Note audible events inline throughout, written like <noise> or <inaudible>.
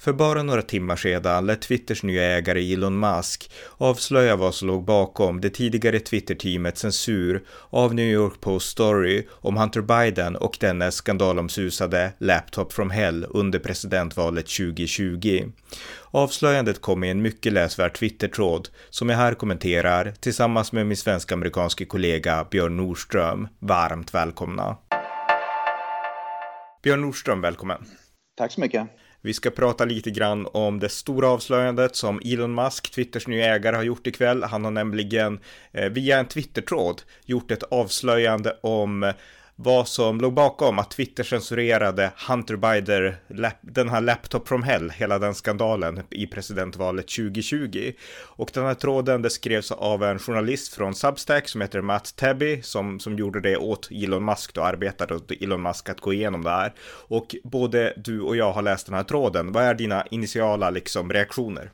För bara några timmar sedan lät Twitters nya ägare Elon Musk avslöja vad som låg bakom det tidigare Twitter-teamets censur av New York Post Story om Hunter Biden och dennes skandalomsusade Laptop from Hell under presidentvalet 2020. Avslöjandet kom i en mycket läsvärd Twitter-tråd som jag här kommenterar tillsammans med min svensk-amerikanske kollega Björn Nordström. Varmt välkomna! Björn Nordström, välkommen! Tack så mycket! Vi ska prata lite grann om det stora avslöjandet som Elon Musk, Twitters nya ägare, har gjort ikväll. Han har nämligen eh, via en Twitter-tråd gjort ett avslöjande om vad som låg bakom att Twitter censurerade Hunter Biden, den här Laptop from Hell, hela den skandalen i presidentvalet 2020. Och den här tråden det skrevs av en journalist från Substack som heter Matt Tabby som, som gjorde det åt Elon Musk och arbetade åt Elon Musk att gå igenom det här. Och både du och jag har läst den här tråden. Vad är dina initiala liksom reaktioner?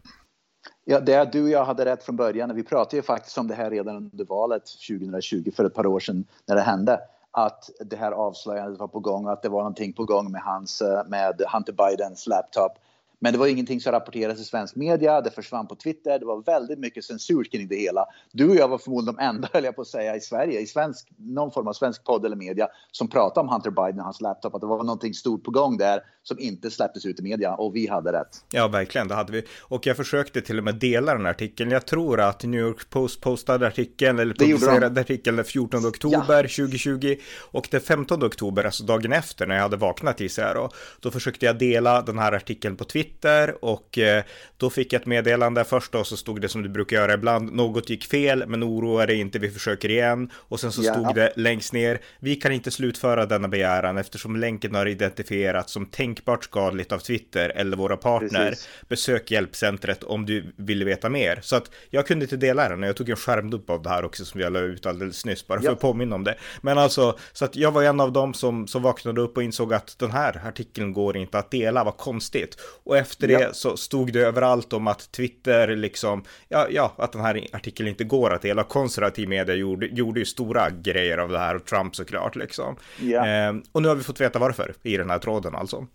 Ja, det är du och jag hade rätt från början. Vi pratade ju faktiskt om det här redan under valet 2020 för ett par år sedan när det hände att det här avslöjandet var på gång och att det var någonting på gång med hans, eh, med Hunter Bidens laptop. Men det var ingenting som rapporterades i svensk media, det försvann på Twitter, det var väldigt mycket censur kring det hela. Du och jag var förmodligen de enda, <laughs> höll jag på att säga, i Sverige, i svensk, någon form av svensk podd eller media som pratade om Hunter Biden och hans laptop, att det var någonting stort på gång där som inte släpptes ut i media och vi hade rätt. Ja, verkligen, det hade vi. Och jag försökte till och med dela den här artikeln. Jag tror att New York Post postade artikeln, eller publicerade artikeln den 14 oktober ja. 2020 och den 15 oktober, alltså dagen efter när jag hade vaknat i sig då, då försökte jag dela den här artikeln på Twitter och eh, då fick jag ett meddelande först då så stod det som du brukar göra ibland, något gick fel, men oroa dig inte, vi försöker igen. Och sen så ja. stod det längst ner, vi kan inte slutföra denna begäran eftersom länken har identifierats som tänk tänkbart skadligt av Twitter eller våra partner, Precis. besök hjälpcentret om du vill veta mer. Så att jag kunde inte dela den och jag tog en skärmdump av det här också som jag la ut alldeles nyss, bara för ja. att påminna om det. Men alltså, så att jag var en av dem som, som vaknade upp och insåg att den här artikeln går inte att dela, vad konstigt. Och efter ja. det så stod det överallt om att Twitter liksom, ja, ja, att den här artikeln inte går att dela. Konservativ media gjorde, gjorde ju stora grejer av det här och Trump såklart liksom. Ja. Eh, och nu har vi fått veta varför i den här tråden alltså.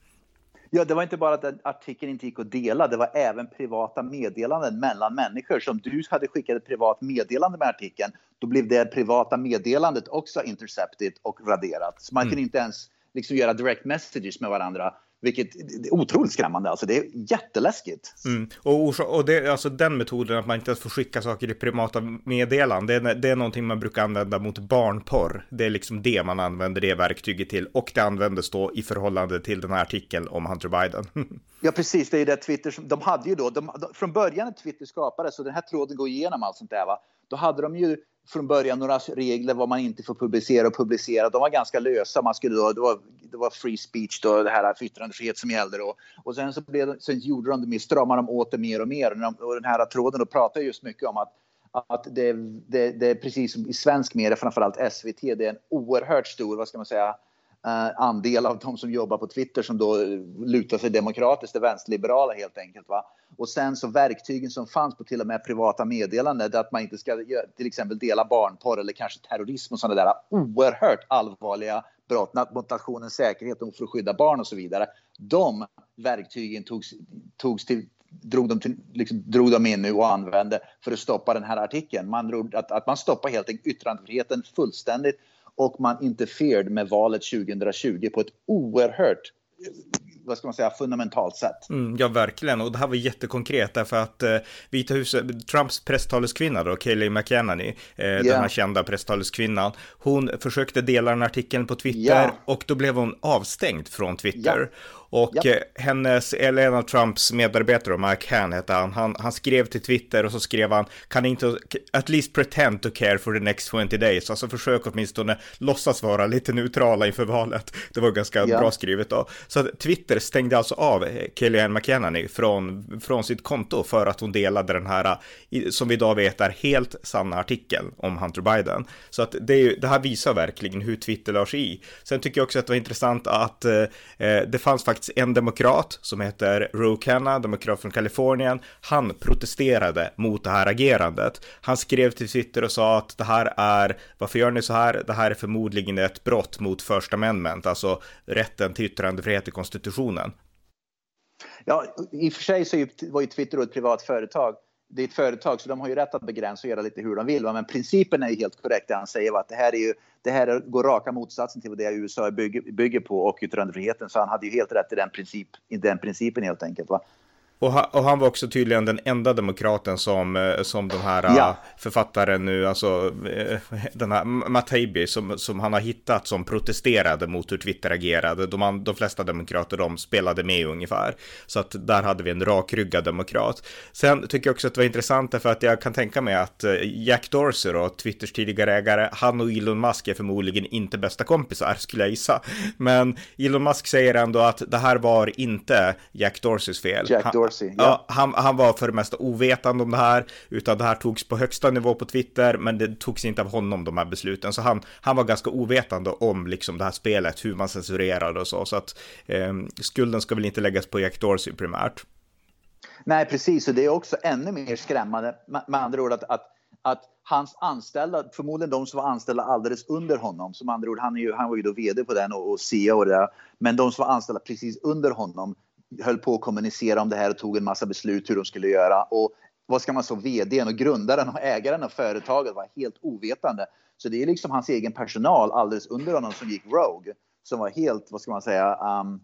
Ja, det var inte bara att artikeln inte gick att dela, det var även privata meddelanden mellan människor. Som du hade skickat ett privat meddelande med artikeln, då blev det privata meddelandet också intercepted och raderat. Så man mm. kunde inte ens liksom göra direct messages med varandra vilket är otroligt skrämmande. Alltså, det är jätteläskigt. Mm. Och, och det, alltså den metoden att man inte får skicka saker i privata meddelanden, det är, det är någonting man brukar använda mot barnporr. Det är liksom det man använder det verktyget till. Och det användes då i förhållande till den här artikeln om Hunter Biden. <laughs> ja, precis. Det är det Twitter som, de hade ju då, de, från början när Twitter skapades, så den här tråden går igenom allt sånt där, va? då hade de ju från början några regler vad man inte får publicera och publicera. De var ganska lösa. Man skulle då, det, var, det var free speech, då, det här för yttrandefrihet som gällde. Då. Och sen, så blev, sen gjorde de det mer, stramade de åt det mer och mer. Och den här tråden då pratar just mycket om att att det, det, det är precis som i svensk media, framförallt SVT, det är en oerhört stor, vad ska man säga, eh, andel av de som jobbar på Twitter som då lutar sig demokratiskt, det vänsterliberala helt enkelt. Va? Och sen så verktygen som fanns på till och med privata meddelanden, att man inte ska till exempel dela barnporr eller kanske terrorism och sådana där oerhört allvarliga brott mot nationens säkerhet och för att skydda barn och så vidare. De verktygen togs, togs till, drog de, till, liksom, drog de in nu och använde för att stoppa den här artikeln. Man, att, att man stoppar helt enkelt yttrandefriheten fullständigt och man interfered med valet 2020 på ett oerhört vad ska man säga, fundamentalt sätt. Mm, ja, verkligen. Och det här var jättekonkret därför att eh, Vita huset, Trumps presstaleskvinna då, Kayleigh McEnany, eh, yeah. den här kända presstaleskvinnan, hon försökte dela den artikeln på Twitter yeah. och då blev hon avstängd från Twitter. Yeah. Och ja. Eh, hennes, eller en av Trumps medarbetare, Mike Han hette han, han, han skrev till Twitter och så skrev han, kan inte, at least pretend to care for the next 20 days, alltså försök åtminstone låtsas vara lite neutrala inför valet. Det var ganska ja. bra skrivet då. Så Twitter stängde alltså av Kellyanne McEnany från, från sitt konto för att hon delade den här, som vi idag vet är helt sanna artikeln om Hunter Biden. Så att det, det här visar verkligen hur Twitter lade sig i. Sen tycker jag också att det var intressant att eh, det fanns faktiskt faktiskt en demokrat som heter Ro Khanna, demokrat från Kalifornien. Han protesterade mot det här agerandet. Han skrev till Twitter och sa att det här är, varför gör ni så här? Det här är förmodligen ett brott mot First Amendment, alltså rätten till yttrandefrihet i konstitutionen. Ja, i och för sig så var ju Twitter ett privat företag det är ett företag så de har ju rätt att begränsa och göra lite hur de vill. Men principen är ju helt korrekt det han säger att det här, är ju, det här går raka motsatsen till vad det USA bygger, bygger på och yttrandefriheten. Så han hade ju helt rätt i den, princip, i den principen helt enkelt. Va? Och han, och han, var också tydligen den enda demokraten som, eh, som de här ja. Eh, författaren nu, alltså eh, den här Matt Haby, som, som han har hittat som protesterade mot hur Twitter agerade. De, de flesta demokrater de spelade med ungefär. Så att där hade vi en rakryggad demokrat. Sen tycker jag också att det var intressant därför att jag kan tänka mig att Jack Dorsey då, Twitters tidigare ägare, han och Elon Musk är förmodligen inte bästa kompisar skulle jag gissa. Men Elon Musk säger ändå att det här var inte Jack Dorseys fel. Jack Dorsey Dorsey. Ja. ja, han, han var för det mesta ovetande om det här, utan det här togs på högsta nivå på Twitter, men det togs inte av honom de här besluten. Så han, han var ganska ovetande om liksom det här spelet, hur man censurerade och så. Så att eh, skulden ska väl inte läggas på Jack Dorsey primärt. Nej, precis, och det är också ännu mer skrämmande med andra ord att, att att hans anställda, förmodligen de som var anställda alldeles under honom, som andra ord, han, är ju, han var ju då vd på den och, och CEO och det där, men de som var anställda precis under honom, höll på att kommunicera om det här och tog en massa beslut hur de skulle göra. Och vad ska man säga, vdn och grundaren och ägaren av företaget var helt ovetande. Så det är liksom hans egen personal alldeles under honom som gick Rogue. Som var helt, vad ska man säga, um,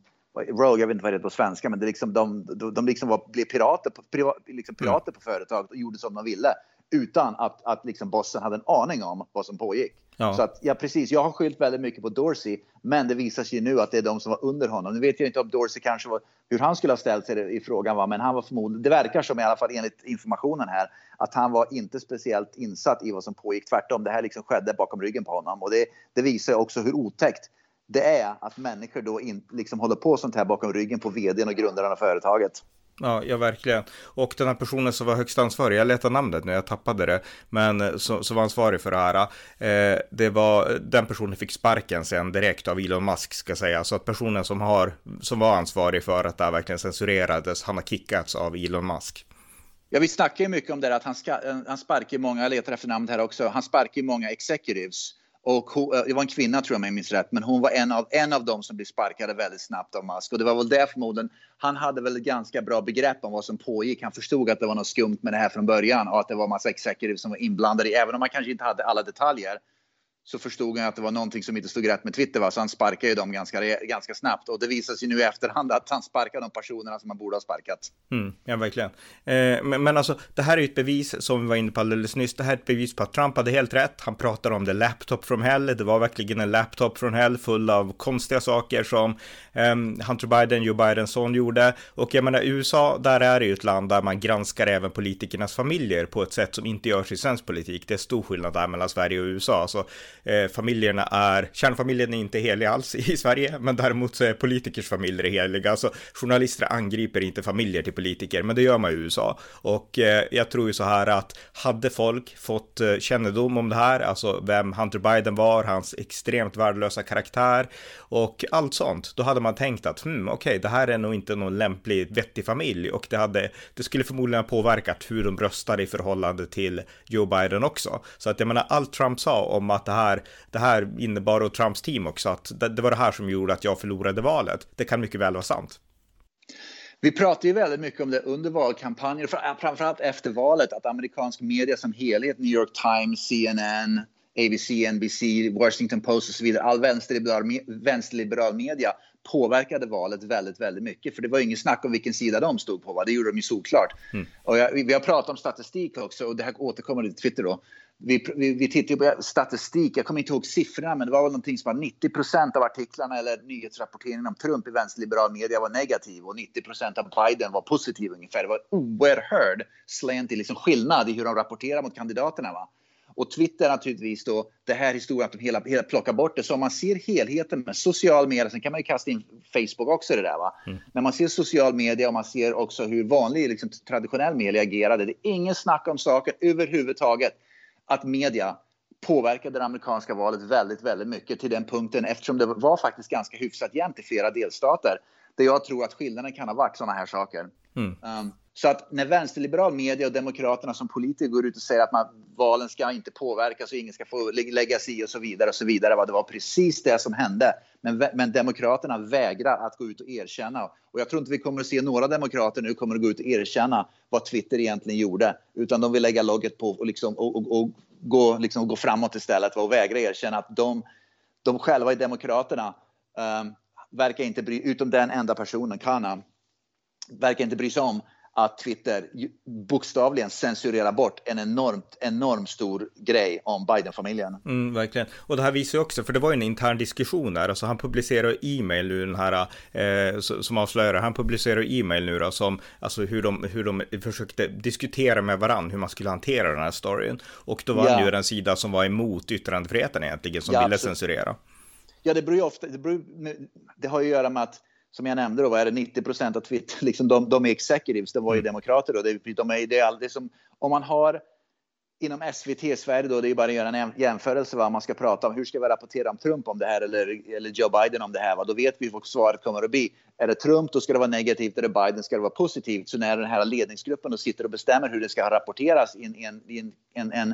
Rogue, jag vet inte vad det är på svenska, men det liksom, de, de, de liksom var, blev pirater, på, liksom pirater på företaget och gjorde som de ville utan att, att liksom bossen hade en aning om vad som pågick. Ja. Så att, ja, precis. Jag har skyllt väldigt mycket på Dorsey, men det visar sig nu att det är de som var under honom. Nu vet jag inte om Dorsey kanske var, hur han skulle ha ställt sig i frågan, va? men han var förmodligen, det verkar som i alla fall enligt informationen här, att han var inte speciellt insatt i vad som pågick. Tvärtom, det här liksom skedde bakom ryggen på honom. Och det, det visar också hur otäckt det är att människor då in, liksom håller på sånt här bakom ryggen på vdn och grundaren av företaget. Ja, ja, verkligen. Och den här personen som var högst ansvarig, jag letar namnet nu, jag tappade det, men eh, som, som var ansvarig för det här, eh, det var, den personen fick sparken sen direkt av Elon Musk, ska jag säga, så att personen som, har, som var ansvarig för att det här verkligen censurerades, han har kickats av Elon Musk. Ja, vi snackar ju mycket om det att han, ska, eh, han sparkar många, jag letar efter namn här också, han sparkar många executives och hon, eh, det var en kvinna tror jag om jag minns rätt, men hon var en av, en av dem som blev sparkade väldigt snabbt av Musk. Och det var väl det förmodligen, han hade väl ett ganska bra begrepp om vad som pågick. Han förstod att det var något skumt med det här från början och att det var massa executives som var inblandade, även om man kanske inte hade alla detaljer så förstod han att det var någonting som inte stod rätt med Twitter. Va? Så han sparkade ju dem ganska, ganska snabbt. Och det visar sig nu i efterhand att han sparkade de personerna som han borde ha sparkat. Mm, ja, verkligen. Eh, men, men alltså, det här är ju ett bevis, som vi var inne på alldeles nyss, det här är ett bevis på att Trump hade helt rätt. Han pratade om det laptop from hell. Det var verkligen en laptop från hell full av konstiga saker som eh, Hunter Biden, Joe Bidens son gjorde. Och jag menar, USA, där är det ju ett land där man granskar även politikernas familjer på ett sätt som inte görs i svensk politik. Det är stor skillnad där mellan Sverige och USA. Alltså, eh, familjerna är, kärnfamiljen är inte helig alls i Sverige, men däremot så är politikers familjer heliga. Alltså journalister angriper inte familjer till politiker, men det gör man i USA. Och eh, jag tror ju så här att hade folk fått eh, kännedom om det här, alltså vem Hunter Biden var, hans extremt värdelösa karaktär och allt sånt, då hade man tänkt att hmm, okej, okay, det här är nog inte någon lämplig, vettig familj och det hade, det skulle förmodligen ha påverkat hur de röstade i förhållande till Joe Biden också. Så att jag menar, allt Trump sa om att det här, det här innebar och Trumps team också att det, det var det här som gjorde att jag förlorade valet. Det kan mycket väl vara sant. Vi pratar ju väldigt mycket om det under valkampanjen, framförallt efter valet, att amerikansk media som helhet, New York Times, CNN, ABC, NBC, Washington Post och så vidare, all vänsterliberal, vänsterliberal media påverkade valet väldigt, väldigt mycket. För det var inget snack om vilken sida de stod på. Va? Det gjorde de ju såklart. Mm. Och jag, vi har pratat om statistik också och det här återkommer till Twitter då vi, vi, vi tittar på statistik, jag kommer inte ihåg siffrorna, men det var väl någonting som var 90% av artiklarna eller nyhetsrapporteringen om Trump i vänsterliberal media var negativ och 90% av Biden var positiv ungefär. Det var oerhörd slant i liksom skillnad i hur de rapporterar mot kandidaterna. Va? Och Twitter naturligtvis då, det här historien att de hela, hela plockar bort det. Så om man ser helheten med social media, sen kan man ju kasta in Facebook också det där va. Mm. När man ser social media och man ser också hur vanlig liksom, traditionell media agerade. Det är ingen snack om saker överhuvudtaget att media påverkade det amerikanska valet väldigt, väldigt mycket till den punkten eftersom det var faktiskt ganska hyfsat jämnt i flera delstater där jag tror att skillnaden kan ha varit sådana här saker. Mm. Um, så att när vänsterliberal media och demokraterna som politiker går ut och säger att man, valen ska inte påverkas och ingen ska få lägga sig i och så vidare och så vidare. Va? Det var precis det som hände. Men, men demokraterna vägrar att gå ut och erkänna. Och jag tror inte vi kommer att se några demokrater nu kommer att gå ut och erkänna vad Twitter egentligen gjorde. Utan de vill lägga logget på och, liksom, och, och, och gå, liksom, gå framåt istället va? och vägra erkänna att de, de själva i demokraterna um, verkar inte bry, utom den enda personen, Kana, verkar inte bry sig om att Twitter bokstavligen censurerar bort en enormt, enormt stor grej om Biden-familjen. Mm, verkligen. Och det här visar ju också, för det var ju en intern diskussion där, alltså han publicerar e-mail nu den här, eh, som avslöjar han publicerar e-mail nu då som, alltså hur de, hur de försökte diskutera med varandra hur man skulle hantera den här storyn. Och då var ja. han ju den sida som var emot yttrandefriheten egentligen, som ja, ville absolut. censurera. Ja, det beror ju ofta, det, beror, det har ju att göra med att som jag nämnde då, vad är det 90 procent av Twitter, <laughs> liksom de, de är executives, de var ju mm. demokrater då. Det, de är, det är aldrig som, om man har inom SVT Sverige då, det är bara att göra en jämförelse vad man ska prata om. Hur ska vi rapportera om Trump om det här eller, eller Joe Biden om det här? Va? Då vet vi vad svaret kommer att bli. Är det Trump, då ska det vara negativt. Är det Biden, ska det vara positivt. Så när den här ledningsgruppen då sitter och bestämmer hur det ska rapporteras i en, en, en, en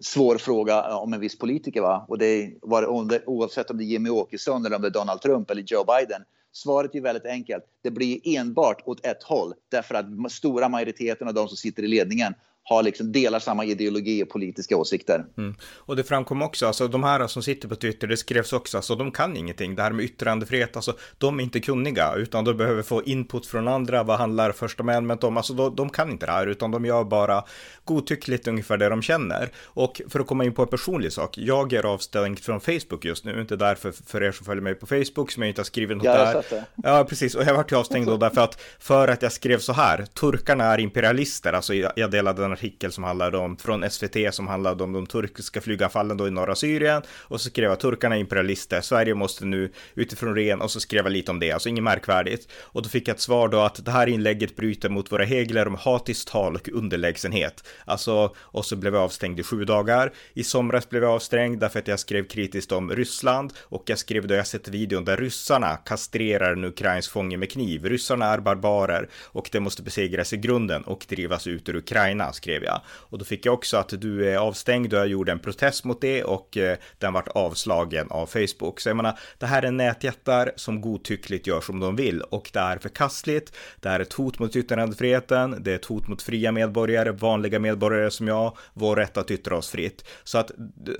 svår fråga om en viss politiker, va? Och det var, oavsett om det är Jimmy Åkesson eller om det är Donald Trump eller Joe Biden, Svaret är väldigt enkelt. Det blir enbart åt ett håll därför att stora majoriteten av de som sitter i ledningen har liksom, delar samma ideologi och politiska åsikter. Mm. Och det framkom också, alltså de här som sitter på Twitter, det skrevs också, alltså de kan ingenting. Det här med yttrandefrihet, alltså de är inte kunniga, utan de behöver få input från andra. Vad handlar första amendment om? Alltså de, de, kan inte det här, utan de gör bara godtyckligt ungefär det de känner. Och för att komma in på en personlig sak, jag är avstängd från Facebook just nu, inte därför för er som följer mig på Facebook som jag inte har skrivit något ja, där. Ja, precis, och jag vart avstängd då därför att för att jag skrev så här, turkarna är imperialister, alltså jag, jag delade en artikel som handlade om, från SVT som handlade om de turkiska flyganfallen då i norra Syrien. Och så skrev jag turkarna är imperialister, Sverige måste nu utifrån ren och så skrev jag lite om det, alltså inget märkvärdigt. Och då fick jag ett svar då att det här inlägget bryter mot våra regler om hatiskt tal och underlägsenhet. Alltså, och så blev jag avstängd i sju dagar. I somras blev jag avstängd därför att jag skrev kritiskt om Ryssland och jag skrev då jag sett videon där ryssarna kastrerar en ukrainsk fånge med kniv. Ryssarna är barbarer och det måste besegras i grunden och drivas ut ur Ukraina, skrev jag. Och då fick jag också att du är avstängd och jag gjorde en protest mot det och eh, den vart avslagen av Facebook. Så jag menar, det här är nätjättar som godtyckligt gör som de vill och det är förkastligt. Det är ett hot mot yttrandefriheten. Det är ett hot mot fria medborgare, vanliga medborgare som jag, vår rätt att yttra oss fritt. Så att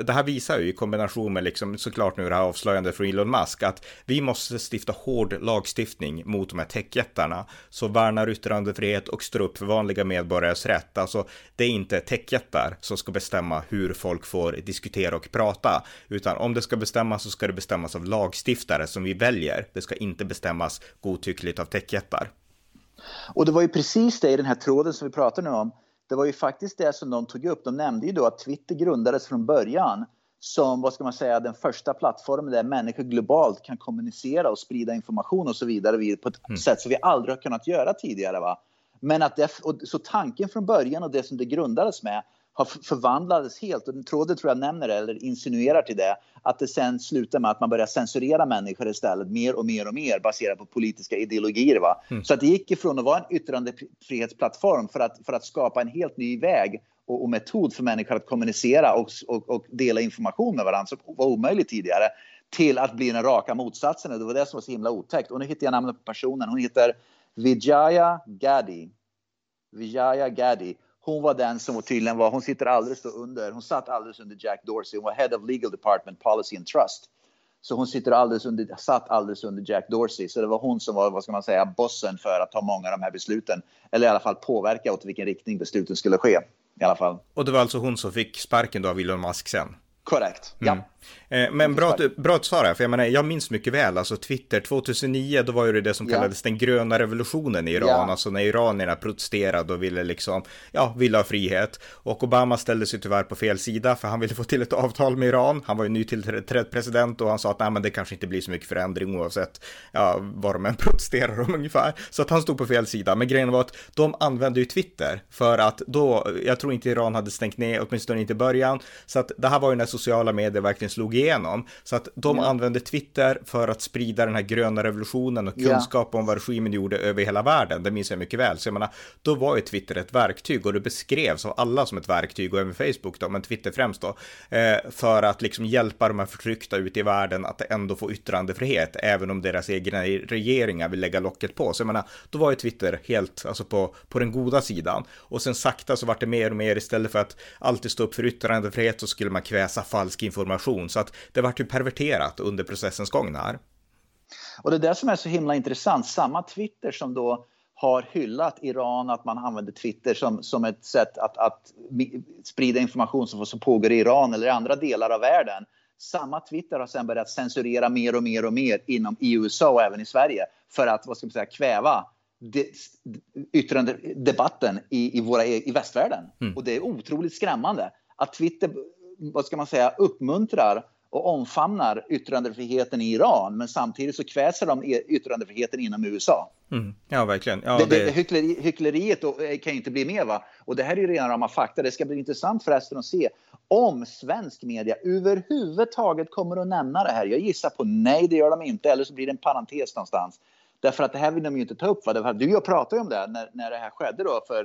det här visar ju i kombination med liksom såklart nu det här avslöjandet från Elon Musk att vi måste stifta hård lagstiftning mot de här techjättarna som värnar yttrandefrihet och står upp för vanliga medborgares rätt. Alltså det är inte techjättar som ska bestämma hur folk får diskutera och prata, utan om det ska bestämmas så ska det bestämmas av lagstiftare som vi väljer. Det ska inte bestämmas godtyckligt av techjättar. Och det var ju precis det i den här tråden som vi pratar nu om. Det var ju faktiskt det som de tog upp. De nämnde ju då att Twitter grundades från början som, vad ska man säga, den första plattformen där människor globalt kan kommunicera och sprida information och så vidare på ett mm. sätt som vi aldrig har kunnat göra tidigare. Va? Men att det, så tanken från början och det som det grundades med har förvandlats helt. Och tråden tror jag nämner det, eller insinuerar till det, att det sen slutar med att man börjar censurera människor istället mer och mer och mer baserat på politiska ideologier. Va? Mm. Så att det gick ifrån att vara en yttrandefrihetsplattform för att, för att skapa en helt ny väg och, och metod för människor att kommunicera och, och, och, dela information med varandra som var omöjligt tidigare till att bli den raka motsatsen. Det var det som var så himla otäckt. Och nu hittar jag namnet på personen. Hon heter Vijaya Gadi. Vijaya Gadi. Hon var den som tydligen var, hon sitter alldeles under, hon satt alldeles under Jack Dorsey. Hon var Head of Legal Department Policy and Trust. Så hon sitter alldeles under, satt alldeles under Jack Dorsey. Så det var hon som var, vad ska man säga, bossen för att ta många av de här besluten. Eller i alla fall påverka åt vilken riktning besluten skulle ske. I alla fall. Och det var alltså hon som fick sparken då av Elon Musk sen? Korrekt, ja. Mm. Eh, men bra, bra att svara, för jag menar, jag minns mycket väl, alltså Twitter 2009, då var ju det det som kallades ja. den gröna revolutionen i Iran, ja. alltså när iranierna protesterade och ville liksom, ja, ville ha frihet. Och Obama ställde sig tyvärr på fel sida, för han ville få till ett avtal med Iran. Han var ju nytillträdd president och han sa att nej, men det kanske inte blir så mycket förändring oavsett, ja, vad de än <laughs> protesterar om ungefär. Så att han stod på fel sida. Men grejen var att de använde ju Twitter för att då, jag tror inte Iran hade stängt ner, åtminstone inte i början. Så att det här var ju när sociala medier verkligen slog igenom. Så att de mm. använde Twitter för att sprida den här gröna revolutionen och kunskap yeah. om vad regimen gjorde över hela världen. Det minns jag mycket väl. Så jag menar, då var ju Twitter ett verktyg och det beskrevs av alla som ett verktyg och även Facebook då, men Twitter främst då, eh, för att liksom hjälpa de här förtryckta ute i världen att ändå få yttrandefrihet, även om deras egna regeringar vill lägga locket på. Så jag menar, då var ju Twitter helt, alltså på, på den goda sidan. Och sen sakta så vart det mer och mer istället för att alltid stå upp för yttrandefrihet så skulle man kväsa falsk information. Så att det vart ju perverterat under processens gång där. Och det är det som är så himla intressant. Samma Twitter som då har hyllat Iran, att man använder Twitter som, som ett sätt att, att sprida information som, som pågår i Iran eller i andra delar av världen. Samma Twitter har sedan börjat censurera mer och mer och mer inom i USA och även i Sverige för att vad ska man säga, kväva yttrande, debatten i, i, våra, i västvärlden. Mm. Och det är otroligt skrämmande att Twitter vad ska man säga, uppmuntrar och omfamnar yttrandefriheten i Iran men samtidigt så kväser de yttrandefriheten inom USA. Mm. Ja, verkligen. Ja, det, det... Hyckleri, hyckleriet eh, kan ju inte bli mer va? Och det här är ju rena rama fakta. Det ska bli intressant förresten att se om svensk media överhuvudtaget kommer att nämna det här. Jag gissar på nej, det gör de inte. Eller så blir det en parentes någonstans. Därför att det här vill de ju inte ta upp. Va? Du och jag pratade ju om det när, när det här skedde då för,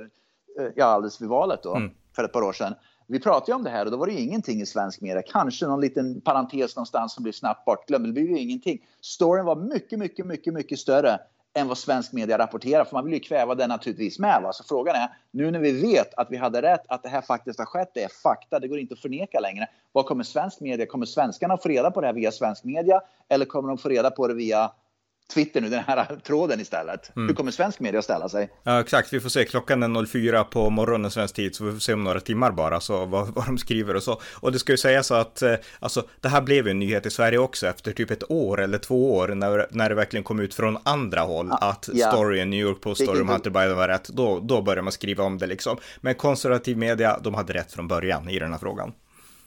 eh, ja, alldeles vid valet då, mm. för ett par år sedan. Vi pratade ju om det här och då var det ju ingenting i svensk media. Kanske någon liten parentes någonstans som blir snabbt bortglömd. Det blir ju ingenting. Storyn var mycket, mycket, mycket, mycket större än vad svensk media rapporterar. För man vill ju kväva den naturligtvis med. Va? Så frågan är, nu när vi vet att vi hade rätt, att det här faktiskt har skett, det är fakta, det går inte att förneka längre. Vad kommer svensk media, kommer svenskarna få reda på det här via svensk media? Eller kommer de få reda på det via Twitter nu, den här tråden istället. Mm. Hur kommer svensk media att ställa sig? Ja, exakt. Vi får se. Klockan är 04 på morgonen svensk tid, så vi får se om några timmar bara, så vad, <laughs> vad de skriver och så. Och det ska ju sägas så att, eh, alltså, det här blev ju en nyhet i Sverige också efter typ ett år eller två år, när, när det verkligen kom ut från andra håll, ja, att ja. storyn, New York Post story om Hunter Biden var rätt, då, då började man skriva om det liksom. Men konservativ media, de hade rätt från början i den här frågan.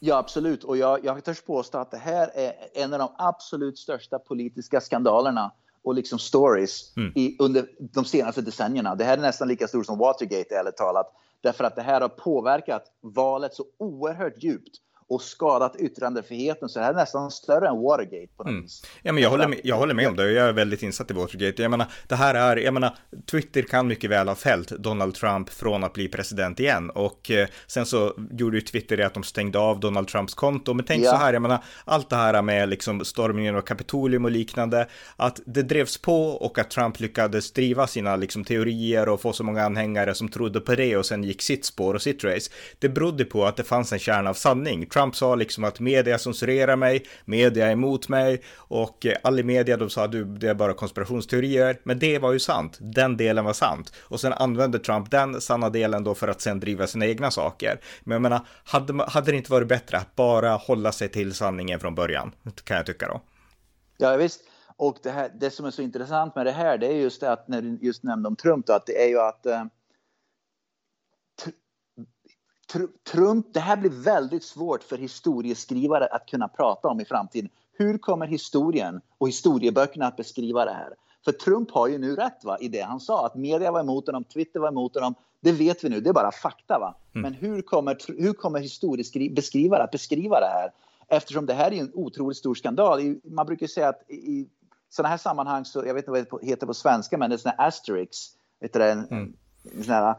Ja, absolut. Och jag, jag törs påstå att det här är en av de absolut största politiska skandalerna och liksom stories mm. i, under de senaste decennierna. Det här är nästan lika stort som Watergate, ärligt talat. Därför att det här har påverkat valet så oerhört djupt och skadat yttrandefriheten. Så det här är nästan större än Watergate på något mm. vis. Ja, men jag håller, med, jag håller med om det. Jag är väldigt insatt i Watergate. Jag menar, det här är, jag menar, Twitter kan mycket väl ha fällt Donald Trump från att bli president igen. Och eh, sen så gjorde ju Twitter det att de stängde av Donald Trumps konto. Men tänk ja. så här, jag menar, allt det här med liksom stormningen av Kapitolium och liknande, att det drevs på och att Trump lyckades driva sina liksom teorier och få så många anhängare som trodde på det och sen gick sitt spår och sitt race. Det berodde på att det fanns en kärna av sanning. Trump Trump sa liksom att media censurerar mig, media är emot mig och eh, all i media de sa att det är bara konspirationsteorier. Men det var ju sant, den delen var sant. Och sen använde Trump den sanna delen då för att sen driva sina egna saker. Men jag menar, hade, hade det inte varit bättre att bara hålla sig till sanningen från början? Kan jag tycka då. Ja visst. Och det, här, det som är så intressant med det här, det är just det att när du just nämnde om Trump, då, att det är ju att eh, Trump, det här blir väldigt svårt för historieskrivare att kunna prata om i framtiden. Hur kommer historien och historieböckerna att beskriva det här? För Trump har ju nu rätt va, i det han sa, att media var emot honom, Twitter var emot honom. Det vet vi nu, det är bara fakta. Va? Mm. Men hur kommer, hur kommer historieskrivare att beskriva det här? Eftersom det här är en otroligt stor skandal. Man brukar säga att i sådana här sammanhang, så, jag vet inte vad det heter på svenska, men det är sådana här asterix. Vet du, en, mm. sån här,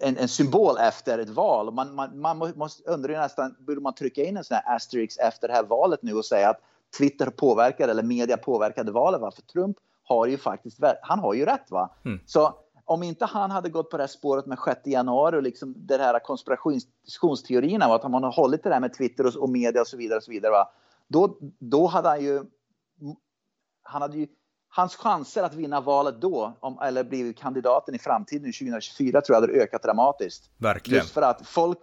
en, en, symbol efter ett val. Man, man, man måste undra nästan, borde man trycka in en sån här asterisk efter det här valet nu och säga att Twitter påverkade eller media påverkade valet? Va? För Trump har ju faktiskt, han har ju rätt va? Mm. Så om inte han hade gått på det här spåret med 6 januari och liksom det här konspirationsteorierna, att han har hållit det där med Twitter och, och media och så vidare, och så vidare va? Då, då hade han ju, han hade ju hans chanser att vinna valet då, om, eller bli kandidaten i framtiden 2024, tror jag hade ökat dramatiskt. Verkligen. Just för att folk,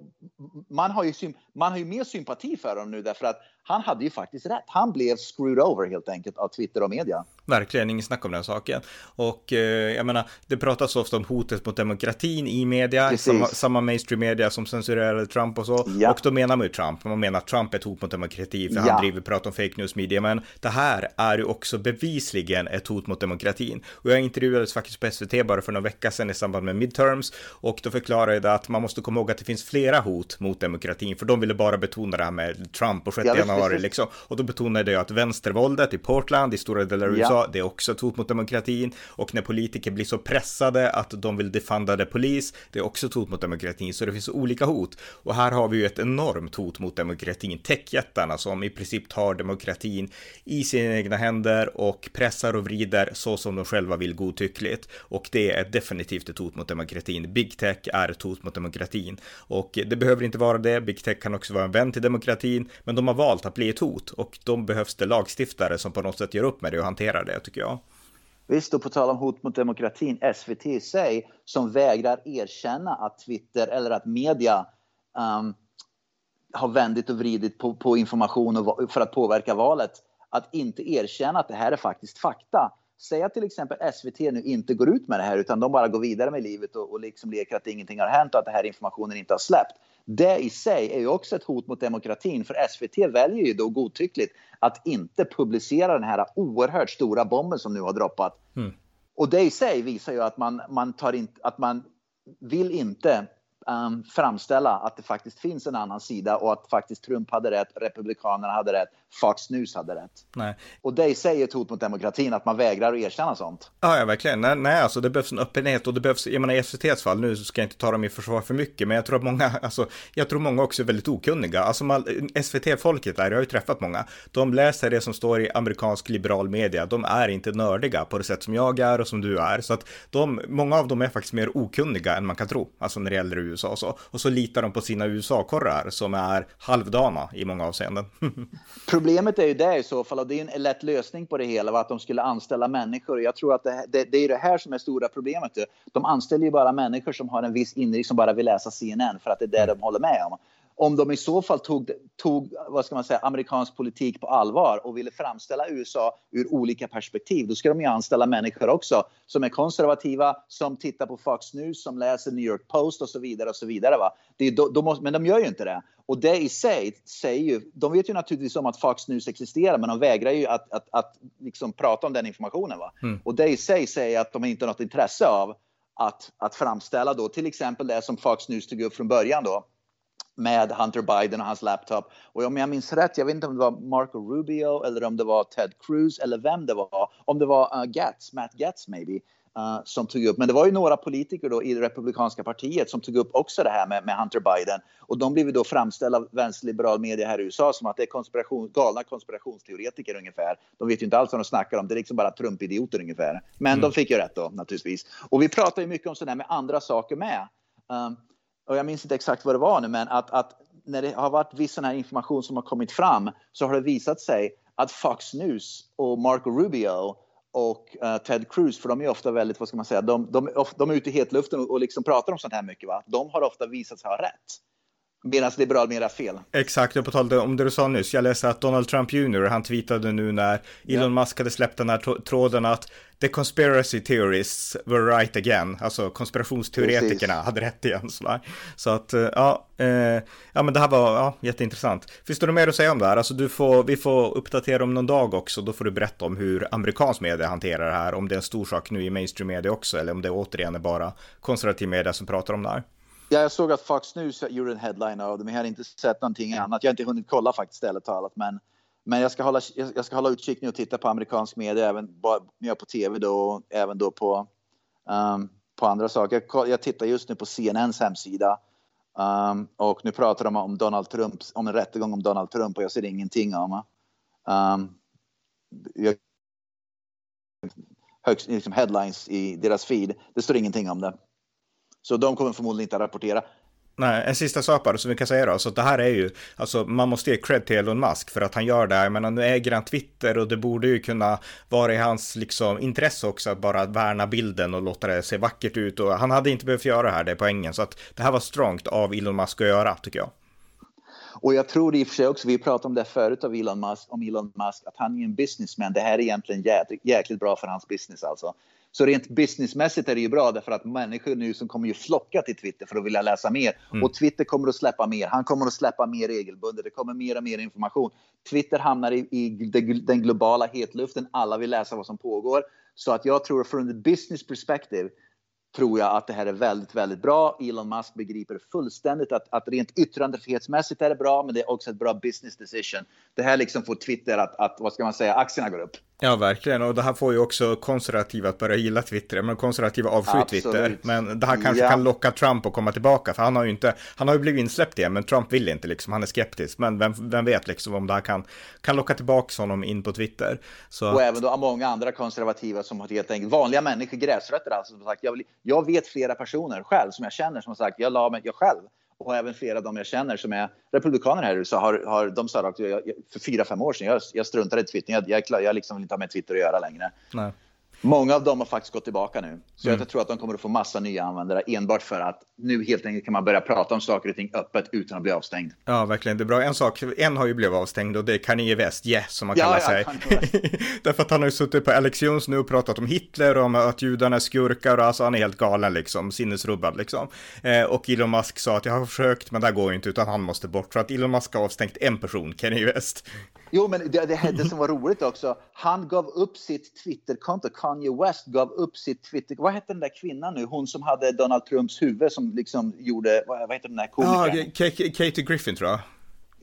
man har ju, man har ju mer sympati för honom nu därför att han hade ju faktiskt rätt. Han blev screwed over helt enkelt av Twitter och media. Verkligen, ingen snack om den saken. Och eh, jag menar, det pratas ofta om hotet mot demokratin i media, samma, samma mainstream media som censurerade Trump och så. Ja. Och då menar man ju Trump, man menar att Trump är ett hot mot demokrati för ja. han driver prat om fake news media. Men det här är ju också bevisligen ett hot mot demokratin. Och jag intervjuades faktiskt på SVT bara för några vecka sedan i samband med midterms och då förklarade jag att man måste komma ihåg att det finns flera hot mot demokratin, för de ville bara betona det här med Trump och 6 ja, januari liksom. Och då betonade jag att vänstervåldet i Portland, i stora delar av USA, USA, det är också ett hot mot demokratin. Och när politiker blir så pressade att de vill defunda the polis, det är också ett hot mot demokratin. Så det finns olika hot. Och här har vi ju ett enormt hot mot demokratin. Techjättarna som i princip tar demokratin i sina egna händer och pressar och vrider så som de själva vill godtyckligt. Och det är definitivt ett hot mot demokratin. Big tech är ett hot mot demokratin. Och det behöver inte vara det. Big tech kan också vara en vän till demokratin, men de har valt att bli ett hot och då behövs det lagstiftare som på något sätt gör upp med det och hanterar det tycker jag. Visst, och på tal om hot mot demokratin, SVT i sig som vägrar erkänna att Twitter eller att media um, har vändit och vridit på, på information och, för att påverka valet. Att inte erkänna att det här är faktiskt fakta. Säg att till exempel SVT nu inte går ut med det här utan de bara går vidare med livet och, och liksom leker att ingenting har hänt och att den här informationen inte har släppt. Det i sig är ju också ett hot mot demokratin för SVT väljer ju då godtyckligt att inte publicera den här oerhört stora bomben som nu har droppat. Mm. Och det i sig visar ju att man, man, tar in, att man vill inte um, framställa att det faktiskt finns en annan sida och att faktiskt Trump hade rätt, Republikanerna hade rätt, Fox News hade rätt. Nej. Och det i sig är ett hot mot demokratin, att man vägrar att erkänna sånt. Ja, ja verkligen. Nej, nej, alltså det behövs en öppenhet och det behövs, jag menar i SVTs fall, nu ska jag inte ta dem i försvar för mycket, men jag tror att många, <laughs> alltså, jag tror många också är väldigt okunniga. Alltså SVT-folket där, jag har ju träffat många, de läser det som står i amerikansk liberal media, de är inte nördiga på det sätt som jag är och som du är, så att de, många av dem är faktiskt mer okunniga än man kan tro, alltså när det gäller USA och så. Och så litar de på sina USA-korrar som är halvdana i många avseenden. <laughs> Problemet är ju det i så fall, och det är en lätt lösning på det hela, att de skulle anställa människor. Jag tror att det, det, det är det här som är stora problemet. De anställer ju bara människor som har en viss inriktning, som bara vill läsa CNN, för att det är det mm. de håller med om om de i så fall tog, tog vad ska man säga, amerikansk politik på allvar och ville framställa USA ur olika perspektiv, då ska de ju anställa människor också som är konservativa, som tittar på Fox News, som läser New York Post och så vidare. och så vidare. Va? Det är, då, då måste, men de gör ju inte det. Och det i sig säger ju, de vet ju naturligtvis om att Fox News existerar, men de vägrar ju att, att, att liksom prata om den informationen. Va? Mm. Och det i sig säger att de inte har något intresse av att, att framställa då till exempel det som Fox News tog upp från början då, med Hunter Biden och hans laptop. Och om jag minns rätt, jag vet inte om det var Marco Rubio eller om det var Ted Cruz eller vem det var. Om det var uh, Gatz, Matt Gatz maybe, uh, som tog upp. Men det var ju några politiker då i det republikanska partiet som tog upp också det här med, med Hunter Biden. Och de blev då framställda av vänsterliberal media här i USA som att det är konspiration, galna konspirationsteoretiker ungefär. De vet ju inte alls vad de snackar om. Det är liksom bara Trump-idioter ungefär. Men mm. de fick ju rätt då naturligtvis. Och vi pratar ju mycket om sådär med andra saker med. Um, och jag minns inte exakt vad det var nu, men att, att när det har varit viss sån här information som har kommit fram så har det visat sig att Fox News och Marco Rubio och uh, Ted Cruz, för de är ofta väldigt, vad ska man säga, de, de, de är ute i hetluften och, och liksom pratar om sånt här mycket. Va? De har ofta visat sig ha rätt. Medan liberal mer fel. Exakt, och på tal om det du sa nyss. Jag läste att Donald Trump Jr. han tweetade nu när Elon ja. Musk hade släppt den här tråden att the conspiracy theorists were right again. Alltså konspirationsteoretikerna Precis. hade rätt igen. Sådär. Så att, eh, ja, eh, ja men det här var ja, jätteintressant. Finns det något mer att säga om det här? Alltså du får, vi får uppdatera om någon dag också. Då får du berätta om hur amerikansk media hanterar det här. Om det är en stor sak nu i mainstream media också. Eller om det återigen är bara konservativ media som pratar om det här. Ja, jag såg att Fox News gjorde en headline av det, men jag har inte sett någonting annat. Jag har inte hunnit kolla faktiskt ärligt talat, men, men jag, ska hålla, jag ska hålla utkik nu och titta på amerikansk media, även på tv då, och även då på, um, på andra saker. Jag, jag, tittar just nu på CNNs hemsida um, och nu pratar de om Donald Trump, om en rättegång om Donald Trump och jag ser ingenting om um, jag, högst, liksom headlines i deras feed. Det står ingenting om det. Så de kommer förmodligen inte att rapportera. Nej, en sista sak bara som vi kan säga då, så det här är ju, alltså man måste ge cred till Elon Musk för att han gör det, jag menar nu äger han Twitter och det borde ju kunna vara i hans liksom intresse också att bara värna bilden och låta det se vackert ut och han hade inte behövt göra det här, det är poängen, så att det här var strongt av Elon Musk att göra, tycker jag. Och jag tror i och för sig också, vi pratade om det förut av Elon Musk, om Elon Musk, att han är en businessman. Det här är egentligen jäkligt, jäkligt bra för hans business alltså. Så rent businessmässigt är det ju bra därför att människor nu som kommer ju flocka till Twitter för att vilja läsa mer. Mm. Och Twitter kommer att släppa mer. Han kommer att släppa mer regelbundet. Det kommer mer och mer information. Twitter hamnar i, i den globala hetluften. Alla vill läsa vad som pågår. Så att jag tror från ett business perspective tror jag att det här är väldigt, väldigt bra. Elon Musk begriper fullständigt att, att rent yttrandefrihetsmässigt är det bra, men det är också ett bra business decision. Det här liksom får Twitter att, att vad ska man säga, aktierna går upp. Ja, verkligen. Och det här får ju också konservativa att börja gilla Twitter. Men konservativa avskyr Twitter. Men det här kanske ja. kan locka Trump att komma tillbaka. För han har ju inte, han har ju blivit insläppt igen, men Trump vill inte liksom. Han är skeptisk. Men vem, vem vet liksom om det här kan, kan locka tillbaka honom in på Twitter. Så och även då många andra konservativa som har helt enkelt, vanliga människor, gräsrötter alltså, som sagt, jag, vill, jag vet flera personer själv som jag känner som har sagt, jag la mig, jag själv och även flera av dem jag känner som är republikaner här i USA har, har de sa att för fyra, fem år sedan, jag, jag struntade i Twitter, jag, jag, jag liksom vill inte ha med Twitter att göra längre. Nej. Många av dem har faktiskt gått tillbaka nu. Så mm. jag tror att de kommer att få massa nya användare enbart för att nu helt enkelt kan man börja prata om saker och ting öppet utan att bli avstängd. Ja, verkligen. Det är bra. En sak, en har ju blivit avstängd och det är Kanye West, yeah, som man kallar ja, sig. <laughs> Därför att han har ju suttit på Alex Jones nu och pratat om Hitler och om att judarna är skurkar och alltså han är helt galen liksom, sinnesrubbad liksom. Eh, och Elon Musk sa att jag har försökt, men det går ju inte, utan han måste bort. För att Elon Musk har avstängt en person, Kanye West. Jo, men det, det, det som var roligt också, han gav upp sitt Twitterkonto, Kanye West gav upp sitt Twitter... Vad hette den där kvinnan nu? Hon som hade Donald Trumps huvud som liksom gjorde... Vad, vad heter den där komikern? Ja, Katie Griffin tror jag.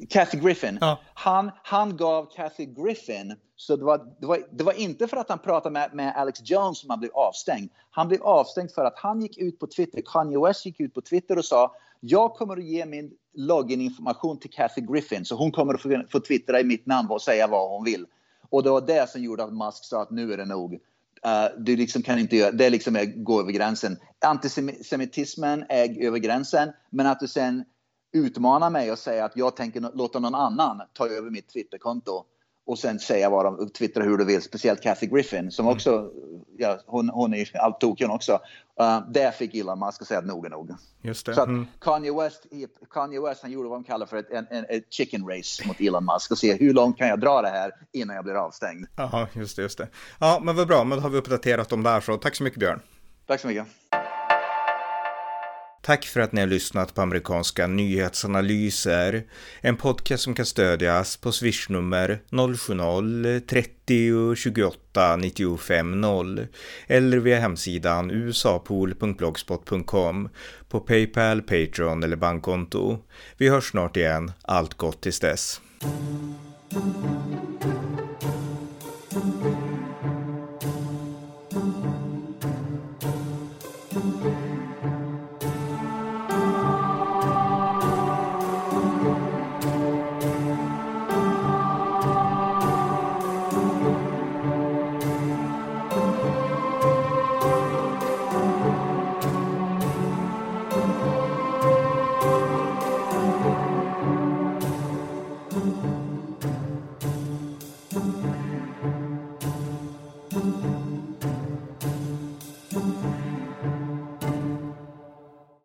Kathy Griffin. Ja. Han, han gav Kathy Griffin, så det var, det, var, det var inte för att han pratade med, med Alex Jones som han blev avstängd. Han blev avstängd för att han gick ut på Twitter, Kanye West gick ut på Twitter och sa jag kommer att ge min login-information till Kathy Griffin så hon kommer att få, få twittra i mitt namn och säga vad hon vill. Och det var det som gjorde att Musk sa att nu är det nog. Uh, du liksom kan inte göra, det liksom är gå över gränsen. Antisemitismen är över gränsen, men att du sen utmanar mig och säger att jag tänker låta någon annan ta över mitt Twitterkonto och sen säga vad de twittrar hur du vill, speciellt Kathy Griffin som mm. också, ja, hon, hon är allt tokig också. Uh, där fick Elon Musk att säga att nog är nog. Just det. Så mm. Kanye, West, Kanye West han gjorde vad de kallar för ett en, en, ett chicken race mot Elon Musk och se hur långt kan jag dra det här innan jag blir avstängd. Jaha, just det, just det. Ja, men vad bra, men då har vi uppdaterat dem där så tack så mycket Björn. Tack så mycket. Tack för att ni har lyssnat på amerikanska nyhetsanalyser. En podcast som kan stödjas på swishnummer 070-30 28 95 0 eller via hemsidan usapool.blogspot.com på Paypal, Patreon eller bankkonto. Vi hörs snart igen. Allt gott tills dess.